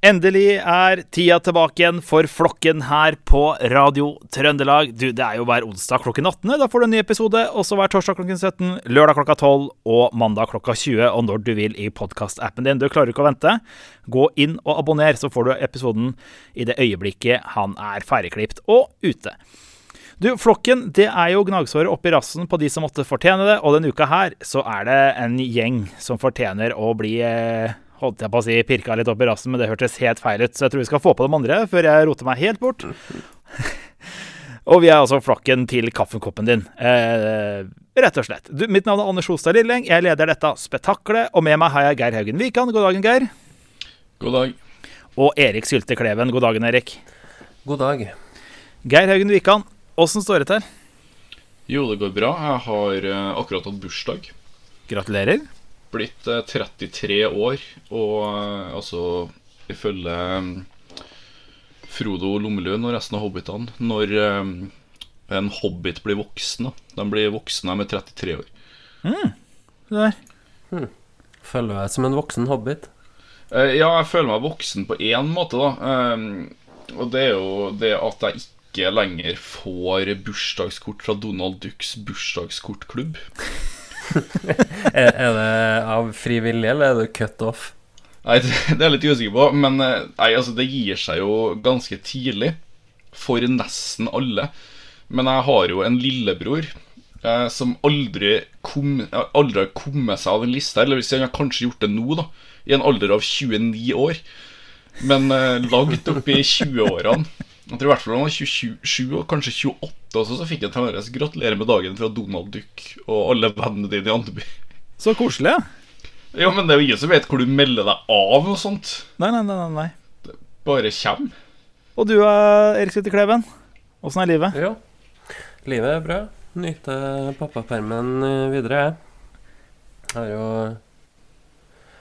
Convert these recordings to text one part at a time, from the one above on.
Endelig er tida tilbake igjen for flokken her på Radio Trøndelag. Du, Det er jo hver onsdag klokken 18. Da får du en ny episode. Også hver torsdag klokken 17, lørdag klokka 12 og mandag klokka 20. Og når du vil i podkastappen din. Du klarer ikke å vente. Gå inn og abonner, så får du episoden i det øyeblikket han er ferdigklipt og ute. Du, Flokken det er jo gnagsåret oppi rassen på de som måtte fortjene det, og denne uka her så er det en gjeng som fortjener å bli eh, holdt jeg på å si pirka litt opp i rassen, men det hørtes helt feil ut. Så jeg tror vi skal få på de andre før jeg roter meg helt bort. og vi er altså flokken til kaffekoppen din. Eh, rett og slett. Du, mitt navn er Anders Holstad Lilleng. Jeg leder dette spetakkelet, og med meg har jeg Geir Haugen Wikan. God dagen, Geir. God dag. Og Erik Sylte Kleven. God dagen, Erik. God dag. Geir Haugen Wikan, åssen står det til? Jo, det går bra. Jeg har uh, akkurat hatt bursdag. Gratulerer blitt 33 eh, år, og eh, altså ifølge um, Frodo Lommelund og resten av hobbitene Når um, en hobbit blir voksen De blir voksne med 33 år. Mm. Der. Hmm. Føler du deg som en voksen hobbit? Uh, ja, jeg føler meg voksen på én måte, da. Um, og det er jo det at jeg ikke lenger får bursdagskort fra Donald Ducks bursdagskortklubb. er, er, det av fri vilje, eller er det cut off? Nei, Det er jeg litt usikker på. Men eh, nei, altså, det gir seg jo ganske tidlig. For nesten alle. Men jeg har jo en lillebror eh, som aldri, kom, aldri har kommet seg av en liste. Eller hvis han har kanskje gjort det nå, da. I en alder av 29 år. Men eh, langt opp i 20-årene. Jeg tror i hvert fall han var 27 og kanskje 28 også, så fikk jeg Tangres gratulerer med dagen fra Donald Duck og alle vennene dine i Andeby. Så koselig, ja. Ja, men det er jo ingen som vet hvor du melder deg av og sånt. Nei, nei, nei, nei. Det bare kjem. Og du, Erik Svitte Kleven? Åssen er livet? Ja, livet er bra. Nyter pappapermen videre, jeg. Har jo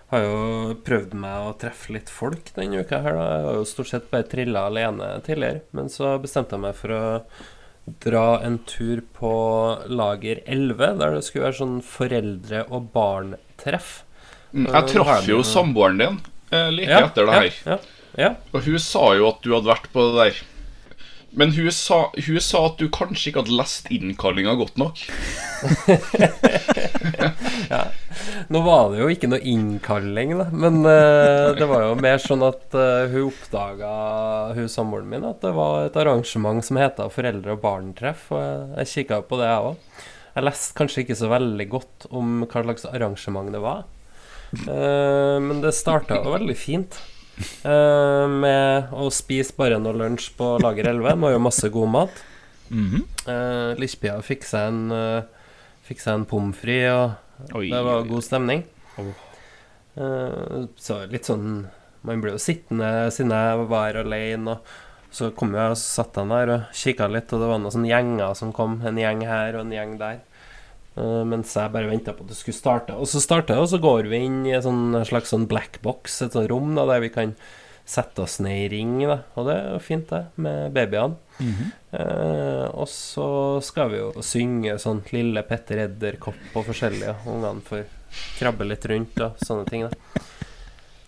har jo prøvd meg å treffe litt folk denne uka her. da. Jeg har jo stort sett bare trilla alene tidligere. Men så bestemte jeg meg for å dra en tur på Lager 11, der det skulle være sånn foreldre- og barn-treff. Mm, jeg traff jo samboeren din eh, like ja, etter det her. Ja, ja, og hun sa jo at du hadde vært på det der. Men hun sa, hun sa, at du kanskje ikke hadde lest innkallinga godt nok. ja. Nå var det jo ikke noe innkalling, da. Men uh, det var jo mer sånn at uh, hun oppdaga, hun samboeren min, at det var et arrangement som heta Foreldre- og barn-treff. Og jeg, jeg kikka på det, jeg òg. Jeg leste kanskje ikke så veldig godt om hva slags arrangement det var. Uh, men det starta jo veldig fint. Med å spise bare noe lunsj på Lager 11. Det var jo masse god mat. Mm -hmm. Lispia fikk seg en, uh, fikk seg en pommes frites, og Oi. det var god stemning. Oh. Så litt sånn Man blir jo sittende siden jeg var alene. Og så kom jeg og satt jeg der og kikka litt, og det var noen sånne gjenger som kom. En gjeng her og en gjeng der. Uh, mens jeg bare venta på at det skulle starte. Og så starter det, og så går vi inn i en sånn, slags sånn black box, et sånt rom da, der vi kan sette oss ned i ring. Da. Og det er jo fint, det, med babyene. Mm -hmm. eh, og så skal vi jo synge sånn Lille Petter Edderkopp og forskjellige. Ungene får krabbe litt rundt og sånne ting. da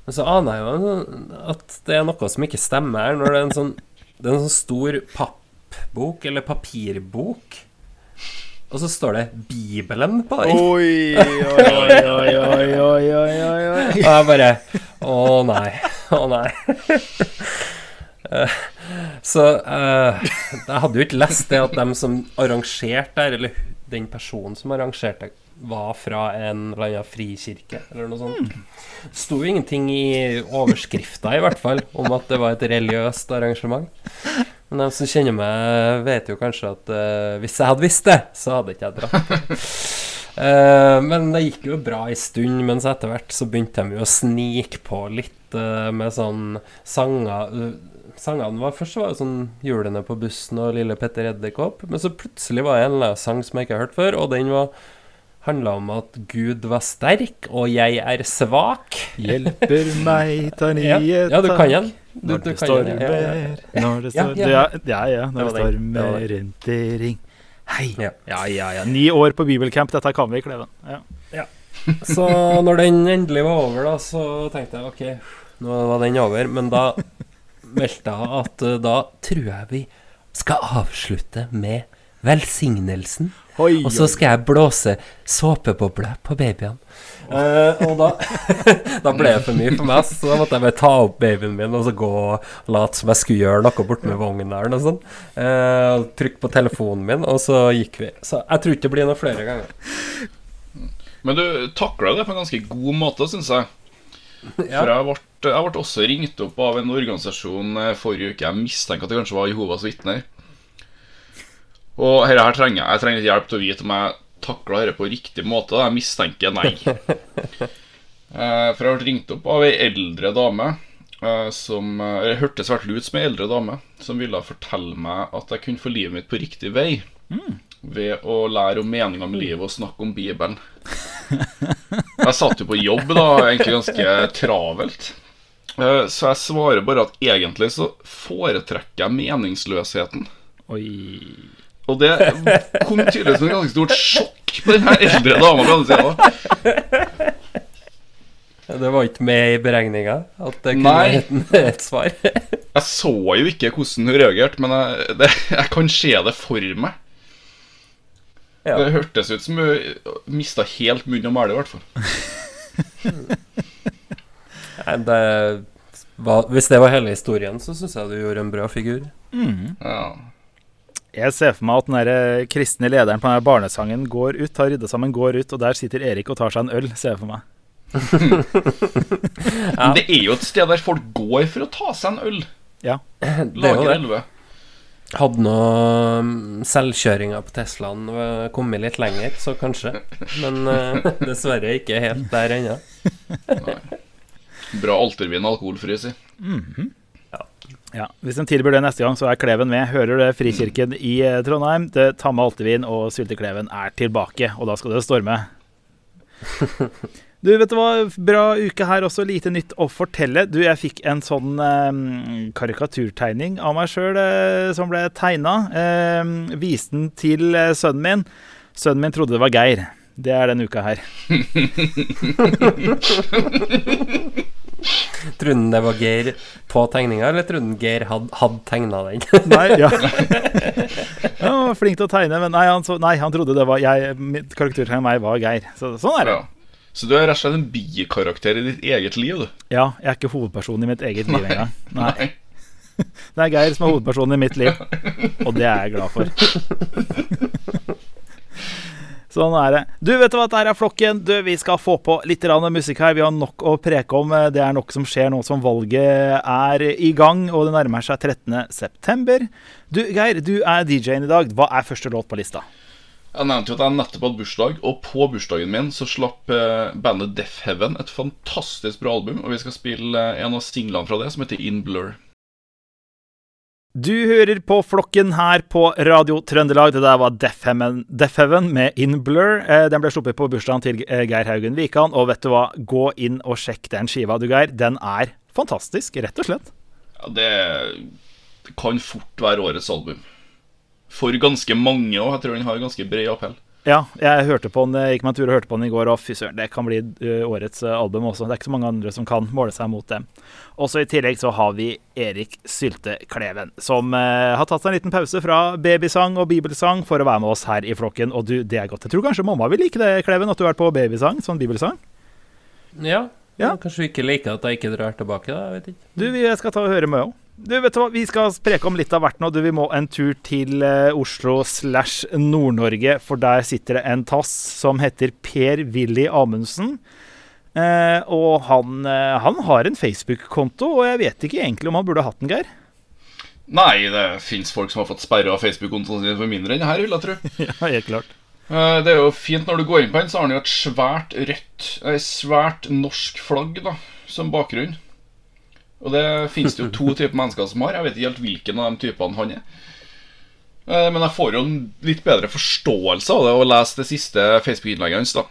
Men så aner jeg jo at det er noe som ikke stemmer her, når det er en sånn, det er en sånn stor pappbok, eller papirbok og så står det 'Bibelen' på den. Oi, oi, oi, oi, oi, oi, oi. Og jeg bare Å nei. Å nei. så uh, jeg hadde jo ikke lest det at dem som arrangerte der, eller den personen som arrangerte, var fra en eller annen frikirke, eller noe sånt. Det sto jo ingenting i overskrifta, i hvert fall, om at det var et religiøst arrangement. Men de som kjenner meg, vet jo kanskje at uh, hvis jeg hadde visst det, så hadde ikke jeg dratt. Uh, men det gikk jo bra ei stund, mens etter hvert så begynte de jo å snike på litt uh, med sånn sanger. Sangene var Først var det sånn 'Hjulene på bussen' og 'Lille Petter Edderkopp', men så plutselig var det en eller annen sang som jeg ikke har hørt før, og den var handla om at Gud var sterk, og jeg er svak. Hjelper meg, tar nye ja, ja, du kan den. Du, når, det stormer, ja, når det stormer ja, ja, ja, når det stormer rundt i ring. Hei. Ja. ja, ja, Ni år på bibelcamp, dette kan vi, Kleven. Ja. ja. Så når den endelig var over, da, så tenkte jeg OK, nå var den over. Men da meldte jeg at uh, da tror jeg vi skal avslutte med velsignelsen. Oi, og så skal jeg blåse såpeboble på babyene. Uh, og da, da ble det for mye for meg, så da måtte jeg bare ta opp babyen min og så gå og late som jeg skulle gjøre noe borte med vognen der. Og sånn. Uh, Trykke på telefonen min, og så gikk vi. Så jeg tror ikke det blir noe flere ganger. Men du takla det på en ganske god måte, syns jeg. Ja. For jeg ble, jeg ble, også ringt opp av en organisasjon eh, forrige uke. Jeg mistenker at det kanskje var Jehovas vitner. Og dette her trenger jeg. Jeg trenger litt hjelp til å vite om jeg takla dette på riktig måte. Jeg mistenker nei. Eh, for jeg ble ringt opp av ei eldre dame eh, som Det hørtes svært ut som ei eldre dame som ville fortelle meg at jeg kunne få livet mitt på riktig vei. Mm. Ved å lære om meninga med livet og snakke om Bibelen. Jeg satt jo på jobb, da, egentlig ganske travelt. Eh, så jeg svarer bare at egentlig så foretrekker jeg meningsløsheten. Oi. Og det kom tydeligvis som et ganske stort sjokk på den her eldre dama på andre sida. Det var ikke med i beregninga at det kunne være et svar? jeg så jo ikke hvordan hun reagerte, men jeg, det, jeg kan se det for meg. Ja. Det hørtes ut som hun mista helt munn og mæle, i hvert fall. det var, hvis det var hele historien, så syns jeg du gjorde en bra figur. Mm. Ja. Jeg ser for meg at den der kristne lederen på denne barnesangen går ut, har rydda sammen, går ut, og der sitter Erik og tar seg en øl, ser jeg for meg. ja. Det er jo et sted der folk går for å ta seg en øl. Ja, det er jo det. Hadde nå mm, selvkjøringa på Teslaen kommet litt lenger, så kanskje. Men uh, dessverre ikke helt der ennå. Bra altervin alkoholfri, si. Mm -hmm. Ja, Hvis de tilbyr det neste gang, så er Kleven med. Hører det Frikirken i eh, Trondheim. Det Tamme Altevin og Syltekleven er tilbake, og da skal det storme. Du, vet du hva? Bra uke her også. Lite nytt å fortelle. Du, jeg fikk en sånn eh, karikaturtegning av meg sjøl eh, som ble tegna. Eh, viste den til eh, sønnen min. Sønnen min trodde det var Geir. Det er den uka her. Trodde han det var Geir på tegninga, eller trodde han Geir hadde had tegna den? nei, ja. Han var flink til å tegne, men nei, han, så, nei, han trodde det var jeg, Karaktertegnet meg var Geir. Så, sånn er det. Ja. Så du er rett og slett en bikarakter i ditt eget liv, du? Ja, jeg er ikke hovedperson i mitt eget liv engang. Nei. nei. Det er Geir som er hovedpersonen i mitt liv, og det er jeg glad for. Sånn er det. Du, vet du hva, dette er flokken. Du, Vi skal få på litt musikk her. Vi har nok å preke om. Det er nok som skjer nå som valget er i gang, og det nærmer seg 13.9. Du, Geir, du er DJ-en i dag. Hva er første låt på lista? Jeg nevnte jo at jeg nettopp hadde bursdag, og på bursdagen min så slapp eh, bandet Deaf Heaven et fantastisk bra album. Og vi skal spille eh, en av singlene fra det, som heter In Blur. Du hører på flokken her på Radio Trøndelag. Det der var Deaf Heaven med In Blur. Eh, den ble sluppet på bursdagen til eh, Geir Haugen Wikan. Og vet du hva, gå inn og sjekk den skiva, du Geir. Den er fantastisk, rett og slett. Ja, det kan fort være årets album. For ganske mange òg. Jeg tror den har ganske bred appell. Ja, jeg hørte på den, gikk meg en tur og hørte på den i går, og fy søren, det kan bli uh, årets uh, album også. Det er ikke så mange andre som kan måle seg mot dem. Også I tillegg så har vi Erik Sylte Kleven, som eh, har tatt seg en liten pause fra babysang og bibelsang for å være med oss her i flokken. Og du, det er godt. Jeg tror kanskje mamma vil like det, Kleven, at du har vært på babysang, sånn bibelsang? Ja. ja. Kanskje hun ikke liker at jeg ikke drar tilbake, da. Jeg vet ikke. Du, jeg skal ta og høre med òg. Du, vet du hva, Vi skal spreke om litt av hvert nå. Du, Vi må en tur til uh, Oslo slash Nord-Norge, for der sitter det en tass som heter Per-Willy Amundsen. Uh, og han, uh, han, har en Facebook-konto, og jeg vet ikke egentlig om han burde hatt den, Geir. Nei, det fins folk som har fått sperra Facebook-kontoen sin for mindre enn det her, vil jeg tro. ja, helt klart. Det er jo fint når du går inn på den, så har den jo et svært rødt, svært norsk flagg da, som bakgrunn. Og det finnes det jo to typer mennesker som har. Jeg vet ikke helt hvilken av de typene han er. Eh, men jeg får jo en litt bedre forståelse av det å lese det siste Facebook-innlegget hans. da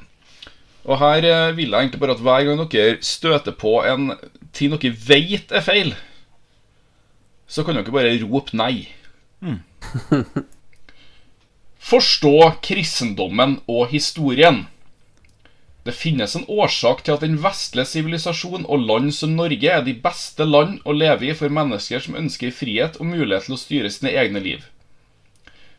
Og her eh, vil jeg egentlig bare at hver gang dere støter på en ting dere vet er feil, så kan dere bare rope nei. Mm. Forstå kristendommen og historien. Det finnes en årsak til at den vestlige sivilisasjon og land som Norge er de beste land å leve i for mennesker som ønsker frihet og mulighet til å styre sine egne liv.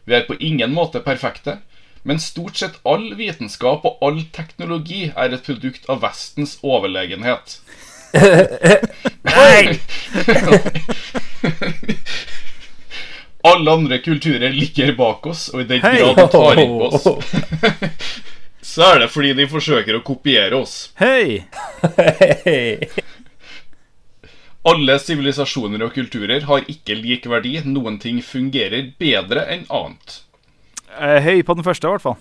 Vi er på ingen måte perfekte, men stort sett all vitenskap og all teknologi er et produkt av Vestens overlegenhet. Nei! Alle andre kulturer ligger bak oss, og i den grad de tar inn på oss, så er det fordi de forsøker å kopiere oss. Hei! Alle sivilisasjoner og kulturer har ikke lik verdi. Noen ting fungerer bedre enn annet. Eh, Høy på den første, i hvert fall.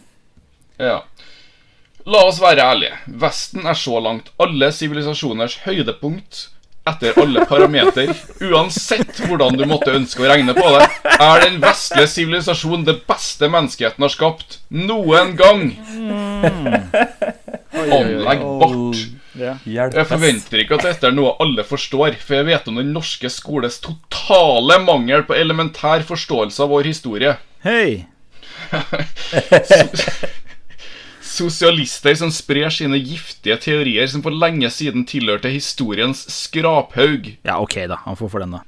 Ja. La oss være ærlige. Vesten er så langt alle sivilisasjoners høydepunkt etter alle parameter. Uansett hvordan du måtte ønske å regne på det, er den vestlige sivilisasjon det beste menneskeheten har skapt. Noen gang. Anlegg bort. Ja. Jeg forventer ikke at dette er noe alle forstår, for jeg vet om den norske skoles totale mangel på elementær forståelse av vår historie. Hei! Sosialister som sprer sine giftige teorier som for lenge siden tilhørte historiens skraphaug. Ja, ok, da. Han får for den, da.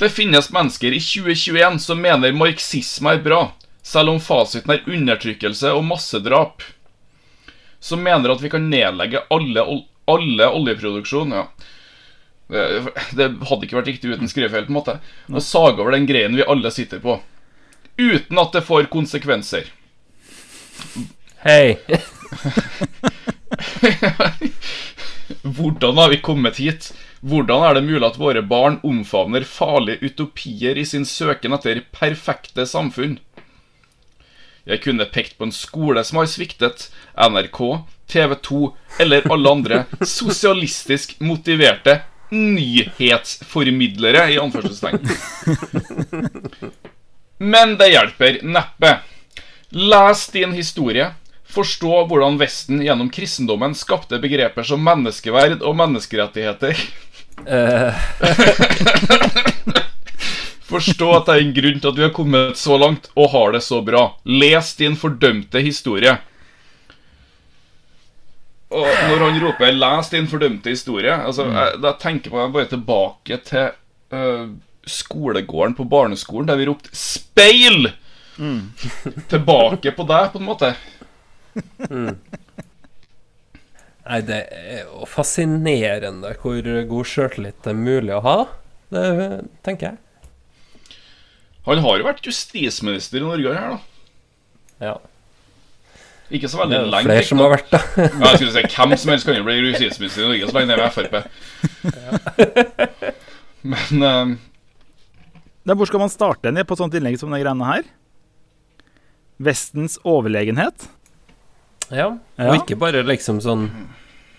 Det finnes mennesker i 2021 som mener marxisme er bra, selv om fasiten er undertrykkelse og massedrap. Som mener at vi kan nedlegge alle, alle oljeproduksjon. Ja. Det, hadde ikke vært riktig uten skrivefeil, på en måte. Å sage over den greien vi alle sitter på. Uten at det får konsekvenser. Hei. Hvordan har vi kommet hit? Hvordan er det mulig at våre barn omfavner farlige utopier i sin søken etter perfekte samfunn? Jeg kunne pekt på en skole som har sviktet, NRK, TV 2 eller alle andre sosialistisk motiverte nyhetsformidlere, i anførselstegn. Men det hjelper neppe. Les din historie. Forstå hvordan Vesten gjennom kristendommen skapte begreper som menneskeverd og menneskerettigheter. Uh. Forstå at det er en grunn til at vi har kommet så langt og har det så bra. Les din fordømte historie. Og når han roper 'les din fordømte historie', altså, jeg, da tenker jeg bare tilbake til uh, skolegården på barneskolen, der vi ropte 'speil'! Tilbake på deg, på en måte. nei, det er jo fascinerende hvor god sjøltillit det er mulig å ha. Det tenker jeg. Han har jo vært justisminister i Norge her, da. Ja. Ikke så veldig lenge. flere som har vært det. Ja, jeg skulle si Hvem som helst kan jo bli justisminister i Norge så lenge det er med Frp. Men um, Da, hvor skal man starte ned på et sånt innlegg som det greiene her? Vestens overlegenhet? Ja. Ja. Og ikke bare liksom sånn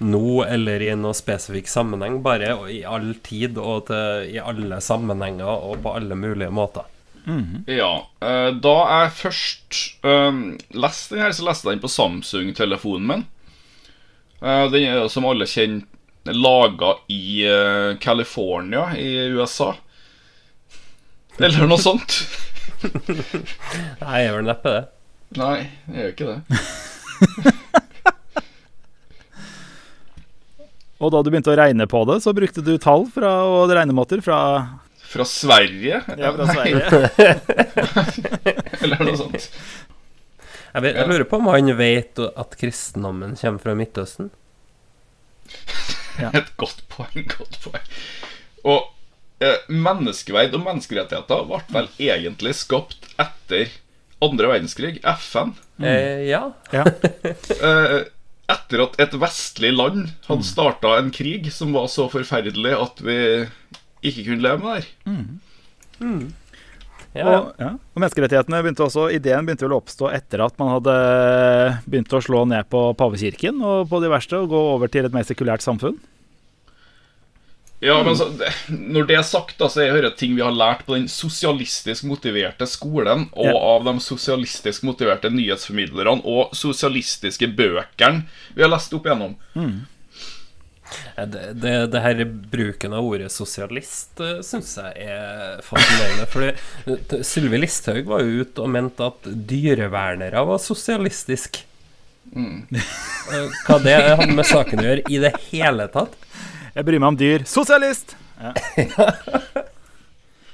nå eller i noe spesifikk sammenheng, bare i all tid og til, i alle sammenhenger og på alle mulige måter. Ja. eh, da jeg først uh, leste den her, så leste jeg den på Samsung-telefonen min. Uh, den er som alle kjenner laga i uh, California i USA. Eller noe sånt. Nei, jeg gjør neppe det. Nei, jeg gjør ikke det. Og da du begynte å regne på det, så brukte du tall fra, og regnemåter fra Fra Sverige, Ja, fra Sverige. eller noe sånt. Jeg, vet, jeg lurer på om han vet at kristendommen kommer fra Midtøsten? Et godt poeng, godt poeng. Og eh, menneskeverd og menneskerettigheter ble vel egentlig skapt etter andre verdenskrig, FN. Eh, ja. Ja. Eh, etter at et vestlig land hadde starta en krig som var så forferdelig at vi ikke kunne leve med der. Mm. Mm. ja, ja. Og, ja. og menneskerettighetene begynte også Ideen begynte vel å oppstå etter at man hadde begynt å slå ned på pavekirken og på de verste, og gå over til et mer sekulært samfunn. Ja, men så, det, Når det er sagt, da, så er det ting vi har lært på den sosialistisk motiverte skolen, og Ja. av de sosialistisk motiverte nyhetsformidlerne og sosialistiske bøkene vi har lest opp igjennom. Det, det, det, her bruken av ordet sosialist eh, syns jeg er fascinerende. Fordi Sylvi Listhaug var jo ute og mente at dyrevernere var sosialistisk. Mm. Hva det hadde med saken å gjøre i det hele tatt? Jeg bryr meg om dyr. Sosialist! Ja.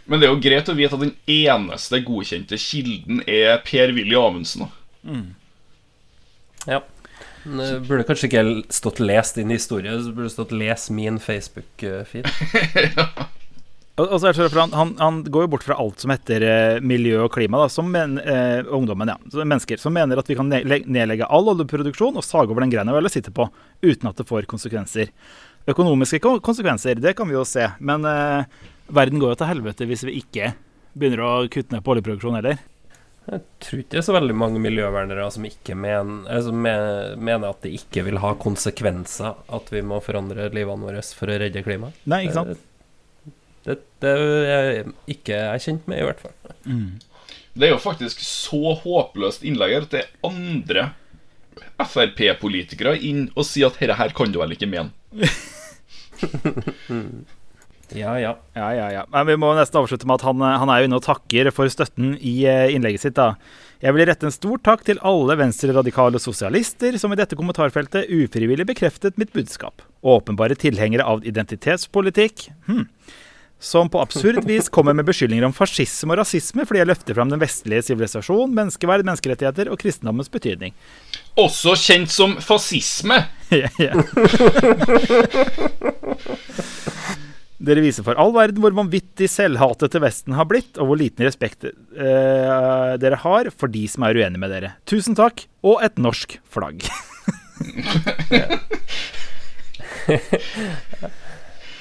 Men det er jo greit å vite at den eneste godkjente kilden er Per-Willy Amundsen. Mm. Ja. Det burde kanskje ikke stått 'lest din historie', det burde stått 'les min Facebook-feed'. ja. Og, så er det han, han, han, går jo bort fra alt som heter eh, miljø og klima, da, som men, eh, ungdommen, ja, mennesker, som mener at vi kan nedlegge all oljeproduksjon og sage over den greina vi alle sitter på, uten at det får konsekvenser. Økonomiske konsekvenser, det kan vi jo se, men eh, verden går jo til helvete hvis vi ikke begynner å kutte ned på oljeproduksjon heller. Jeg tror ikke det er så veldig mange miljøvernere som ikke men, altså mener at det ikke vil ha konsekvenser at vi må forandre livene våre for å redde klimaet. Nei, ikke sant? Det, det, er jeg ikke er kjent med, i hvert fall. Mm. Det er jo faktisk så håpløst innlegg at det er andre Frp-politikere inn og sier at dette her kan du vel ikke mene. ja, ja. Ja, ja, ja. Men vi må nesten avslutte med at han, han er jo inne og takker for støtten i eh, innlegget sitt. da. Jeg vil rette en stor takk til alle venstreradikale sosialister som i dette kommentarfeltet ufrivillig bekreftet mitt budskap. Åpenbare tilhengere av identitetspolitikk. Hm som på absurd vis kommer med beskyldninger om fascisme og rasisme fordi jeg løfter fram den vestlige sivilisasjon, menneskeverd, menneskerettigheter og kristendommens betydning. Også kjent som fascisme. Dere viser for all verden hvor vanvittig selvhatete Vesten har blitt, og hvor liten respekt uh, dere har for de som er uenige med dere. Tusen takk, og et norsk flagg.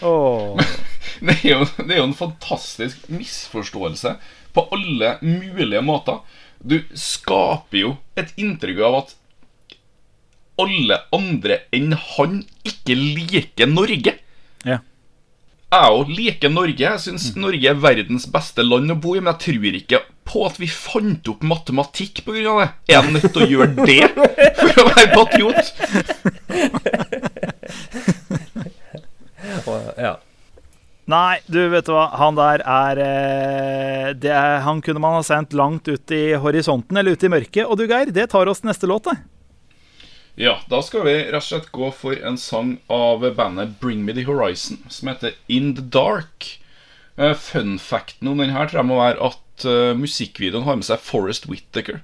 oh. det, er jo, det er jo en fantastisk misforståelse på alle mulige måter. Du skaper jo et inntrykk av at alle andre enn han ikke liker Norge. Ja. Jeg òg liker Norge. Jeg syns mm. Norge er verdens beste land å bo i. Men jeg tror ikke på at vi fant opp matematikk pga. det. Er jeg nødt til å gjøre det for å være patriot? ja. Nei, du vet du hva. Han der er, det er, Han kunne man ha sendt langt ut i horisonten eller ut i mørket. Og du, Geir, det tar oss til neste låt, det. Ja, da skal vi rett og slett gå for en sang av bandet Bring Me The Horizon, som heter In The Dark. Uh, fun facten om denne tror jeg må være at uh, musikkvideoen har med seg Forest Whittaker.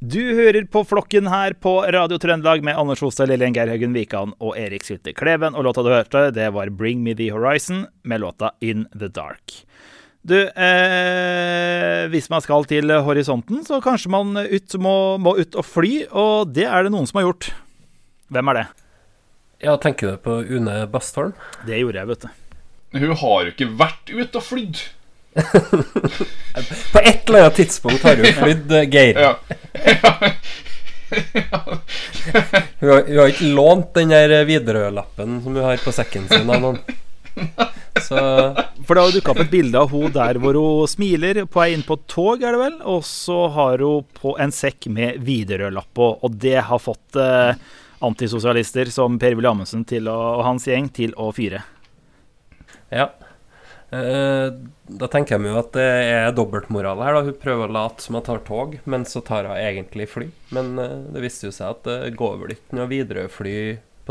Du hører på Flokken her på Radio Trøndelag med Anders Hostad, Lillian Geirhaugen Wikan og Erik Sylte Kleven. Og låta du hørte, det var Bring Me The Horizon med låta In The Dark. Du, eh, hvis man skal til horisonten, så kanskje man ut, må, må, ut og fly, og det er det noen som har gjort. Hvem er det? Ja, Tenker du på Une Bastholm? Det gjorde jeg, vet du. Hun har jo ikke vært ute og flydd. På et eller annet tidspunkt har hun flydd, eh, Geir. Ja. hun, har, hun, har, ikke lånt den der Widerøe-lappen som hun har på sekken sin av noen. Så. For det har dukka opp et bilde av hun der hvor hun smiler på vei inn på et tog, er det vel? Og så har hun på en sekk med Widerøe-lapp på, og det har fått eh, antisosialister som Per-Willy Amundsen og hans gjeng til å fyre. Ja. Eh, da tenker jeg meg jo at det er dobbeltmoral her. da Hun prøver å late som hun tar tog, men så tar hun egentlig fly. Men eh, det viste jo seg at det går vel ikke noe Widerøe-fly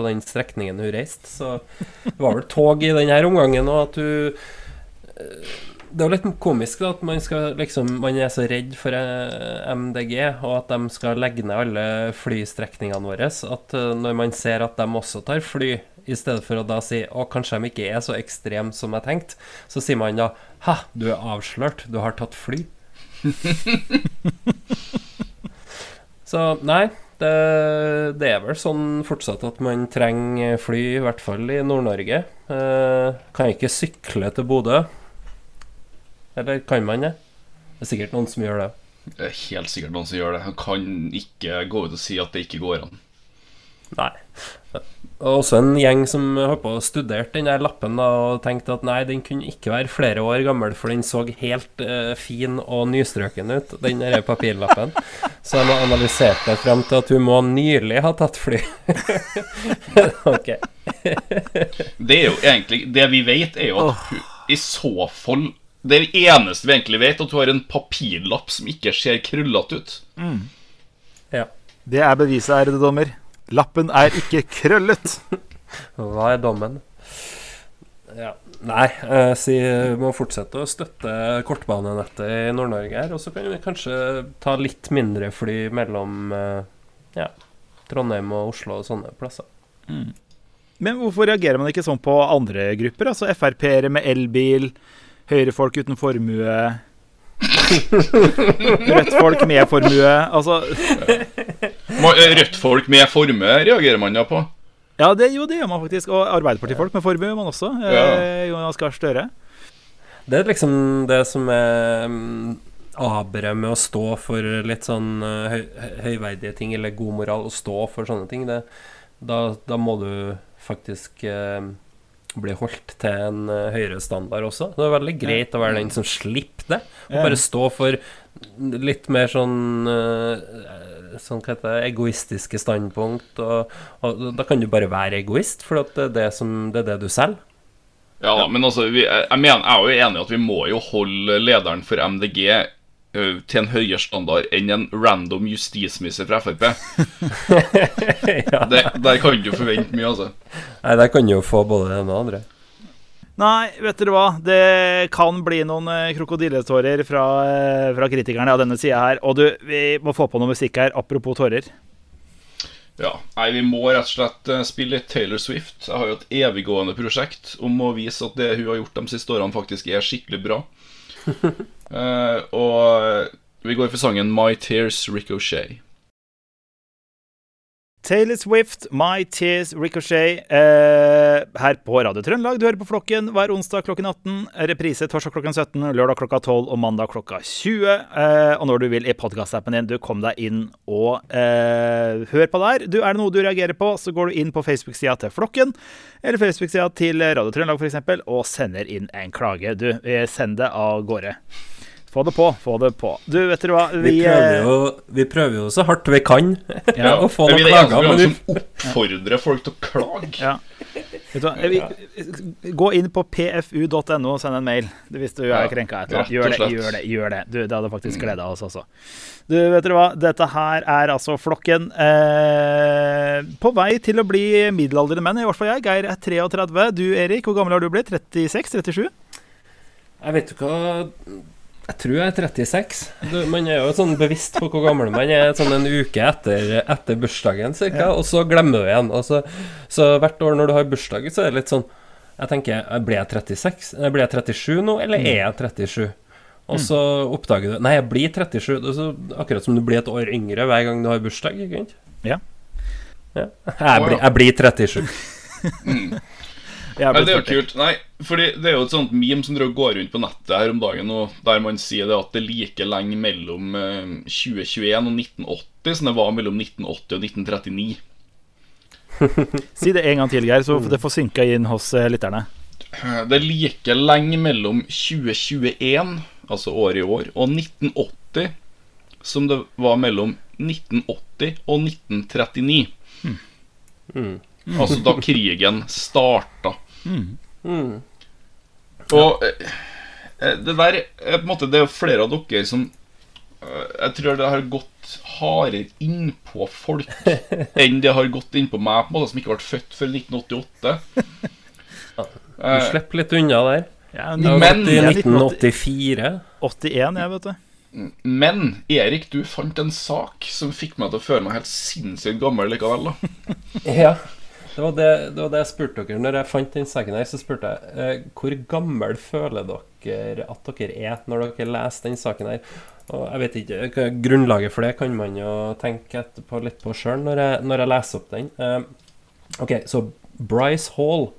på den strekningen hun reiste. Så det var vel tog i denne omgangen, og at hun uh, Det er jo litt komisk da at man, skal, liksom, man er så redd for MDG, og at de skal legge ned alle flystrekningene våre, at når man ser at de også tar fly i stedet for å da si å, kanskje de ikke er så ekstreme som jeg tenkte, så sier man da hæ, du er avslørt, du har tatt fly. så nei, det, det, er vel sånn fortsatt at man trenger fly, i hvert fall i Nord-Norge. Eh, kan ikke sykle til Bodø. Eller kan man det? Det er sikkert noen som gjør det. Det er helt sikkert noen som gjør det. Han kan ikke gå ut og si at det ikke går an. Nei. Også en gjeng som har studert den der lappen da, og tenkte at nei, den kunne ikke være flere år gammel, for den så helt uh, fin og nystrøken ut, den der papirlappen. Så de har analysert det frem til at hun må nylig ha tatt fly. ok. det er jo egentlig Det vi vet, er jo at hun i så fall Det eneste vi egentlig vet, at hun har en papirlapp som ikke ser krøllete ut. Mm. Ja. Det er beviset, ærede dommer. Lappen er ikke krøllet. Hva er dommen? Ja. Nei, eh, si vi må fortsette å støtte kortbanenettet i Nord-Norge her. Og så kan vi kanskje ta litt mindre fly mellom eh, ja, Trondheim og Oslo og sånne plasser. Mm. Men hvorfor reagerer man ikke sånn på andre grupper? Altså Frp-ere med elbil, Høyrefolk uten formue Rødt-folk med formue. Altså Rødt-folk med formue reagerer man da på. Ja, det, jo, det gjør man faktisk. Og Arbeiderpartifolk med formue, man også. Eh, ja. Jonas Gahr Støre. Det er liksom det som er abere aberet med å stå for litt sånn uh, høy, høyverdige ting, eller god moral, å stå for sånne ting. Det, da, da, må du faktisk uh, bli holdt til en uh, høyere standard også. Det er veldig greit å være den som slipper det, og bare stå for litt mer sånn uh, sånn hva heter det, egoistiske standpunkt. Og, og, da kan du bare være egoist, for det er det, som, det, er det du selger. Ja, men altså, vi, jeg, mener, jeg er jo enig i at vi må jo holde lederen for MDG til en høyere standard enn en random justisminister fra Frp. ja. der kan du forvente mye, altså. Nei, der kan du jo få både det ene og det andre. Nei, vet dere hva. Det kan bli noen krokodilletårer fra, fra kritikerne av denne sida her. Og du, vi må få på noe musikk her, apropos tårer. Ja. Nei, vi må rett og slett spille litt Taylor Swift. Jeg har jo et eviggående prosjekt om å vise at det hun har gjort de siste årene, faktisk er skikkelig bra. Uh, og vi går for sangen My Tears Ricochet. Taylor Swift, My Tears Ricochet, eh, her på Radio Trøndelag. Du hører på Flokken hver onsdag klokken 18. Reprise torsdag klokken 17, lørdag klokka 12 og mandag klokka 20. Eh, og når du vil i podkastappen din, du kom deg inn og eh, hør på der. Du, Er det noe du reagerer på, så går du inn på Facebook-sida til Flokken, eller Facebook-sida til Radio Trøndelag f.eks., og sender inn en klage. Du, send det av gårde. Få det på, få det på. Du, vet du hva Vi, vi, prøver, jo, vi prøver, jo, så hardt vi kan ja. å få noen klager. Men vi som oppfordrer folk til å klage. Ja. Vet du hva? Gå inn på pfu.no og send en mail hvis du er krenka. Gjør det, gjør det. gjør Det Du, det hadde faktisk gleda oss også. Du, vet dere hva? Dette her er altså flokken eh, på vei til å bli middelaldrende menn. I hvert fall jeg. Geir er 33. Du Erik, hvor gammel har du blitt? 36? 37? Jeg vet ikke hva jeg tror jeg er 36. Du, man er jo sånn bevisst på hvor gammel man er sånn en uke etter, etter bursdagen, cirka, ja. og så glemmer du igjen. Så, så, hvert år når du har bursdag, så er det litt sånn Jeg tenker Blir jeg 36? Blir jeg 37 nå, eller er jeg 37? Og mm. så oppdager du Nei, jeg blir 37. Det er så, akkurat som du blir et år yngre hver gang du har bursdag. Ikke sant? Ja. ja. Jeg, blir, jeg blir 37. mm. Nei, det er jo kult. Nei, fordi det er jo et sånt meme som går rundt på nettet her om dagen, og der man sier det at det er like lenge mellom 2021 eh, og 1980 som det var mellom 1980 og 1939. si det en gang til, Geir, så det får synka inn hos eh, lytterne. Det er like lenge mellom 2021, altså året i år, og 1980 som det var mellom 1980 og 1939. Hmm. Mm. Altså da krigen starta. Mm. Mm. Og eh, eh, det der er på en måte Det er jo flere av dere som eh, Jeg tror det har gått hardere innpå folk enn det har gått innpå meg, på en måte som ikke ble født før 1988. Du slipper litt unna der. Ja, men, I 1984. 81, jeg, vet du. Men Erik, du fant en sak som fikk meg til å føle meg helt sinnssykt gammel likevel. da Ja det var det, det var det, jeg spurte dere. Når jeg fant den saken her, så spurte jeg eh, hvor gammel føler dere at dere er når dere leser den saken her? Og jeg vet ikke, Grunnlaget for det kan man jo tenke etterpå litt på sjøl når, når, jeg leser opp den. Eh, ok, så Bryce Hall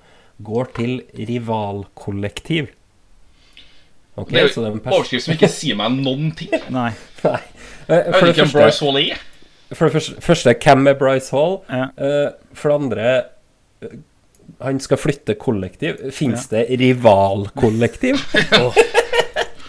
går til rivalkollektiv. Okay, det er jo en overskrift som ikke sier meg noen ting. Nei. Nei. Eh, jeg vet ikke hvem Bryce Hall er. For det første, første hvem er Bryce Hall? Ja. Uh, for det andre, Han skal flytte kollektiv. Fins ja. det rivalkollektiv? oh.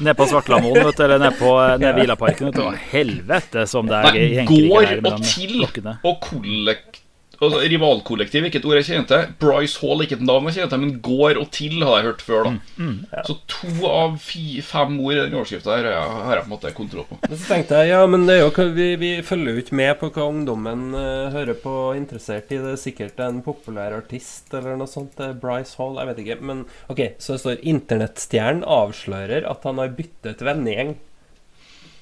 Nede på Svartlamoen, vet du, eller nede på nede Vilaparken. Vet du. Helvete som det er Nei, Går og til og kollektiv altså, Rivalkollektiv, ikke et ord jeg kjenner til. Bryce Hall, ikke et navn jeg kjenner til, men går og til har jeg hørt før. da mm, mm, ja. Så to av fem ord i den overskrifta har jeg på en måte kontroll på. Men så tenkte jeg, ja, men det er jo, vi, vi følger jo ikke med på hva ungdommen uh, hører på interessert i. Det er sikkert en populær artist eller noe sånt. Bryce Hall, jeg vet ikke. Men ok, så det står 'Internettstjernen avslører at han har byttet vennegjeng'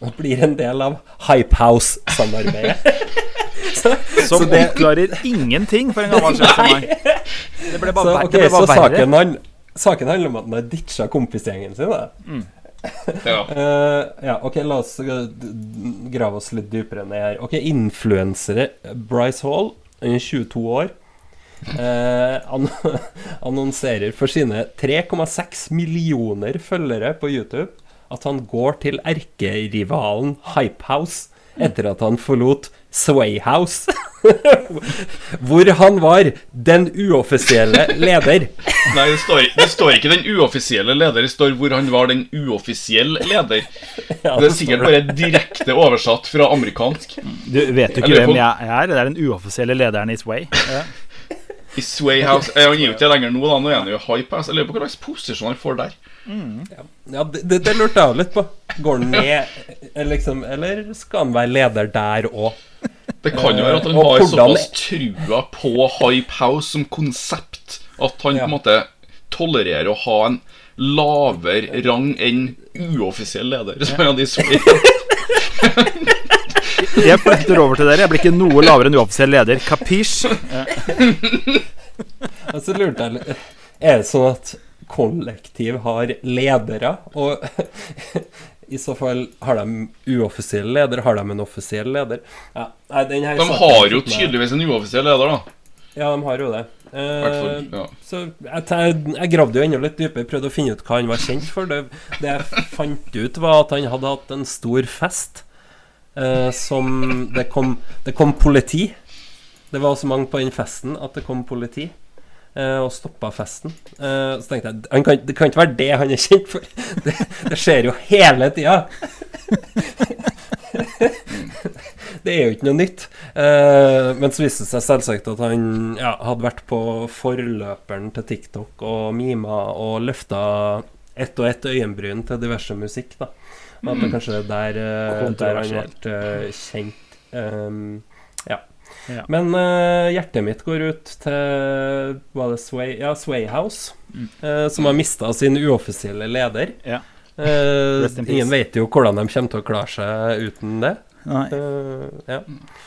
og blir en del av Hypehouse-samarbeidet. Som det... oppklarer ingenting for en gammel sjef som meg. Det ble bare, så, okay, det ble bare så saken, han, saken, handler om at han har ditcha kompisgjengen sin. Mm. Ja. Uh, ja, ok, La oss grave oss litt dypere ned her. Ok, Influensere Bryce Hall, 22 år, uh, an annonserer for sine 3,6 millioner følgere på YouTube at han går til erkerivalen Hypehouse etter at han forlot Swayhouse. hvor han var den uoffisielle leder. Nei, det står, det står, ikke 'den uoffisielle leder', det står 'hvor han var den uoffisielle leder'. Ja, det, det er sikkert bare direkte oversatt fra amerikansk. Du vet jo ikke Eller, hvem jeg er. Det er den uoffisielle lederen i Sway. Ja. I Swayhouse Han gir jo ikke lenger nå, da. Nå er han jo hype. Jeg lurer på hva slags posisjon han får der. Mm. Ja, det, det, lurte jeg litt på. Går han ned, eh, liksom, eller skal han være leder der òg? Det kan jo være at han uh, har såpass trua på Hype House som konsept at han ja. på en måte tolererer å ha en lavere rang enn uoffisiell leder. Som ja. de Jeg flytter over til dere. Jeg blir ikke noe lavere enn uoffisiell leder. Kapisj? Ja. Altså, lurte jeg litt Er det sånn at kollektiv har ledere. Og i så fall har de uoffisiell leder? Har de en offisiell leder? Ja, nei, de har jo tydeligvis en uoffisiell leder, da. Ja, de har jo det. Eh, ja. Så jeg, jeg, gravde jo enda litt dypere, prøvde å finne ut hva han var kjent for. Det, det jeg fant ut, var at han hadde hatt en stor fest eh, som det kom, det kom politi. Det var så mange på den festen at det kom politi. Uh, og stoppa festen. Uh, så tenkte jeg kan, det kan ikke være det han er kjent for. Det, det skjer jo hele tida. det er jo ikke noe nytt. Uh, men så viste det seg selvsagt at han ja, hadde vært på forløperen til TikTok og mima og løfta ett og ett øyenbryn til diverse musikk. da At det mm. kanskje er der, der han ble kjent. Um, ja. Ja. Men uh, hjertet mitt går ut til Var det Sway, ja, Swayhouse, mm. uh, som har mista sin uoffisielle leder. Ja. Uh, ingen vet jo hvordan de kommer til å klare seg uten det. Uh, ja.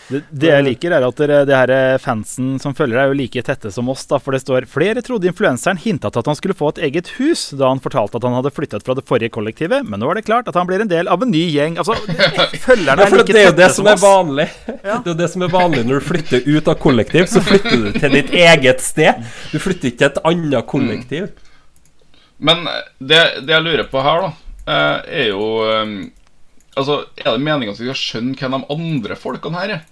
det, det, jeg liker, er at det, det her fansen som følger deg, er jo like tette som oss. da For det står flere trodde influenseren hinta til at han skulle få et eget hus da han fortalte at han hadde flyttet fra det forrige kollektivet, men nå er det klart at han blir en del av en ny gjeng. Altså, følgerne er like tette som, som oss. Vanlig. Ja. Det er jo det som er vanlig når du flytter ut av kollektiv. Så flytter du til ditt eget sted. Du flytter ikke til et annet kollektiv. Men det, det jeg lurer på her, da, eh, er jo eh, Altså, Er det meningen at vi skal skjønne hvem de andre folkene her er?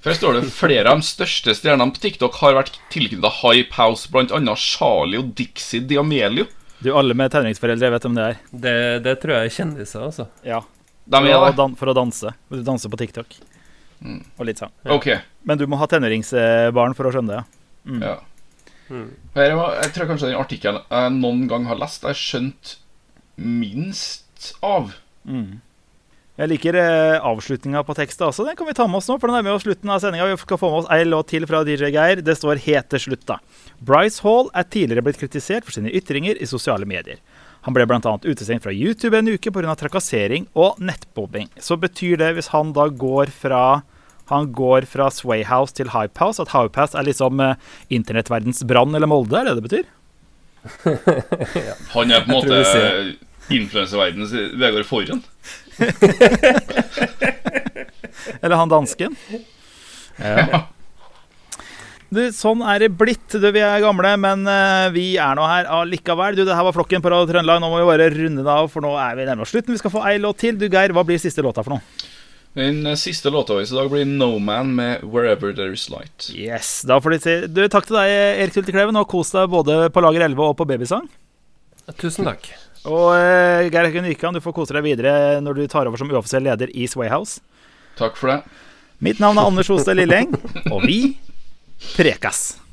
For her står det flere av de største stjernene på TikTok har vært tilknyttet Hype House, bl.a. Charlie og Dixie Diamelio. Du, Alle med tenåringsforeldre vet hvem det er. Det, det tror jeg er kjendiser, altså. Ja. De er for, å for å danse. Du danser på TikTok. Mm. Og litt sånn. Ja. Okay. Men du må ha tenåringsbarn for å skjønne det. Mm. Ja. Mm. Jeg, jeg, tror kanskje den artikkelen jeg noen gang har lest, jeg har skjønt minst av. Mm. Jeg liker eh, avslutninga på tekstet også. Den kan vi ta med oss nå. for den er med oss slutten av sendinga. Vi skal få med oss ei låt til fra DJ Geir. Det står helt til slutt, da. Bryce Hall er tidligere blitt kritisert for sine ytringer i sosiale medier. Han ble bl.a. utestengt fra YouTube en uke pga. trakassering og nettbobbing. Så betyr det, hvis han da går fra han går fra Swayhouse til Hypehouse, at Hypehouse er liksom eh, internettverdens brann eller Molde? Er det det betyr? ja. Han er på en måte influenserverdens Vegard Forhen? Eller han dansken. Ja. Du, sånn er det blitt. Du, vi er gamle, men uh, vi er nå her allikevel. Du, det her var flokken på Radio Trøndelag. Nå må vi bare runde det av, for nå er vi nærmere slutten. Vi skal få ei låt til. Du, Geir, hva blir siste låta for noe? Den siste låta vår i dag blir No Man med 'Wherever There Is Light'. Yes, da får de si du, Takk til deg, Erik Tultekleven, og kos deg både på Lager 11 og på Babysang. Tusen takk. Og uh, Geir Høkken Wikan, du får kose deg videre når du tar over som uoffisiell leder i Swayhouse. Takk for det. Mitt navn er Anders Hostad Lilleng, og vi prekas.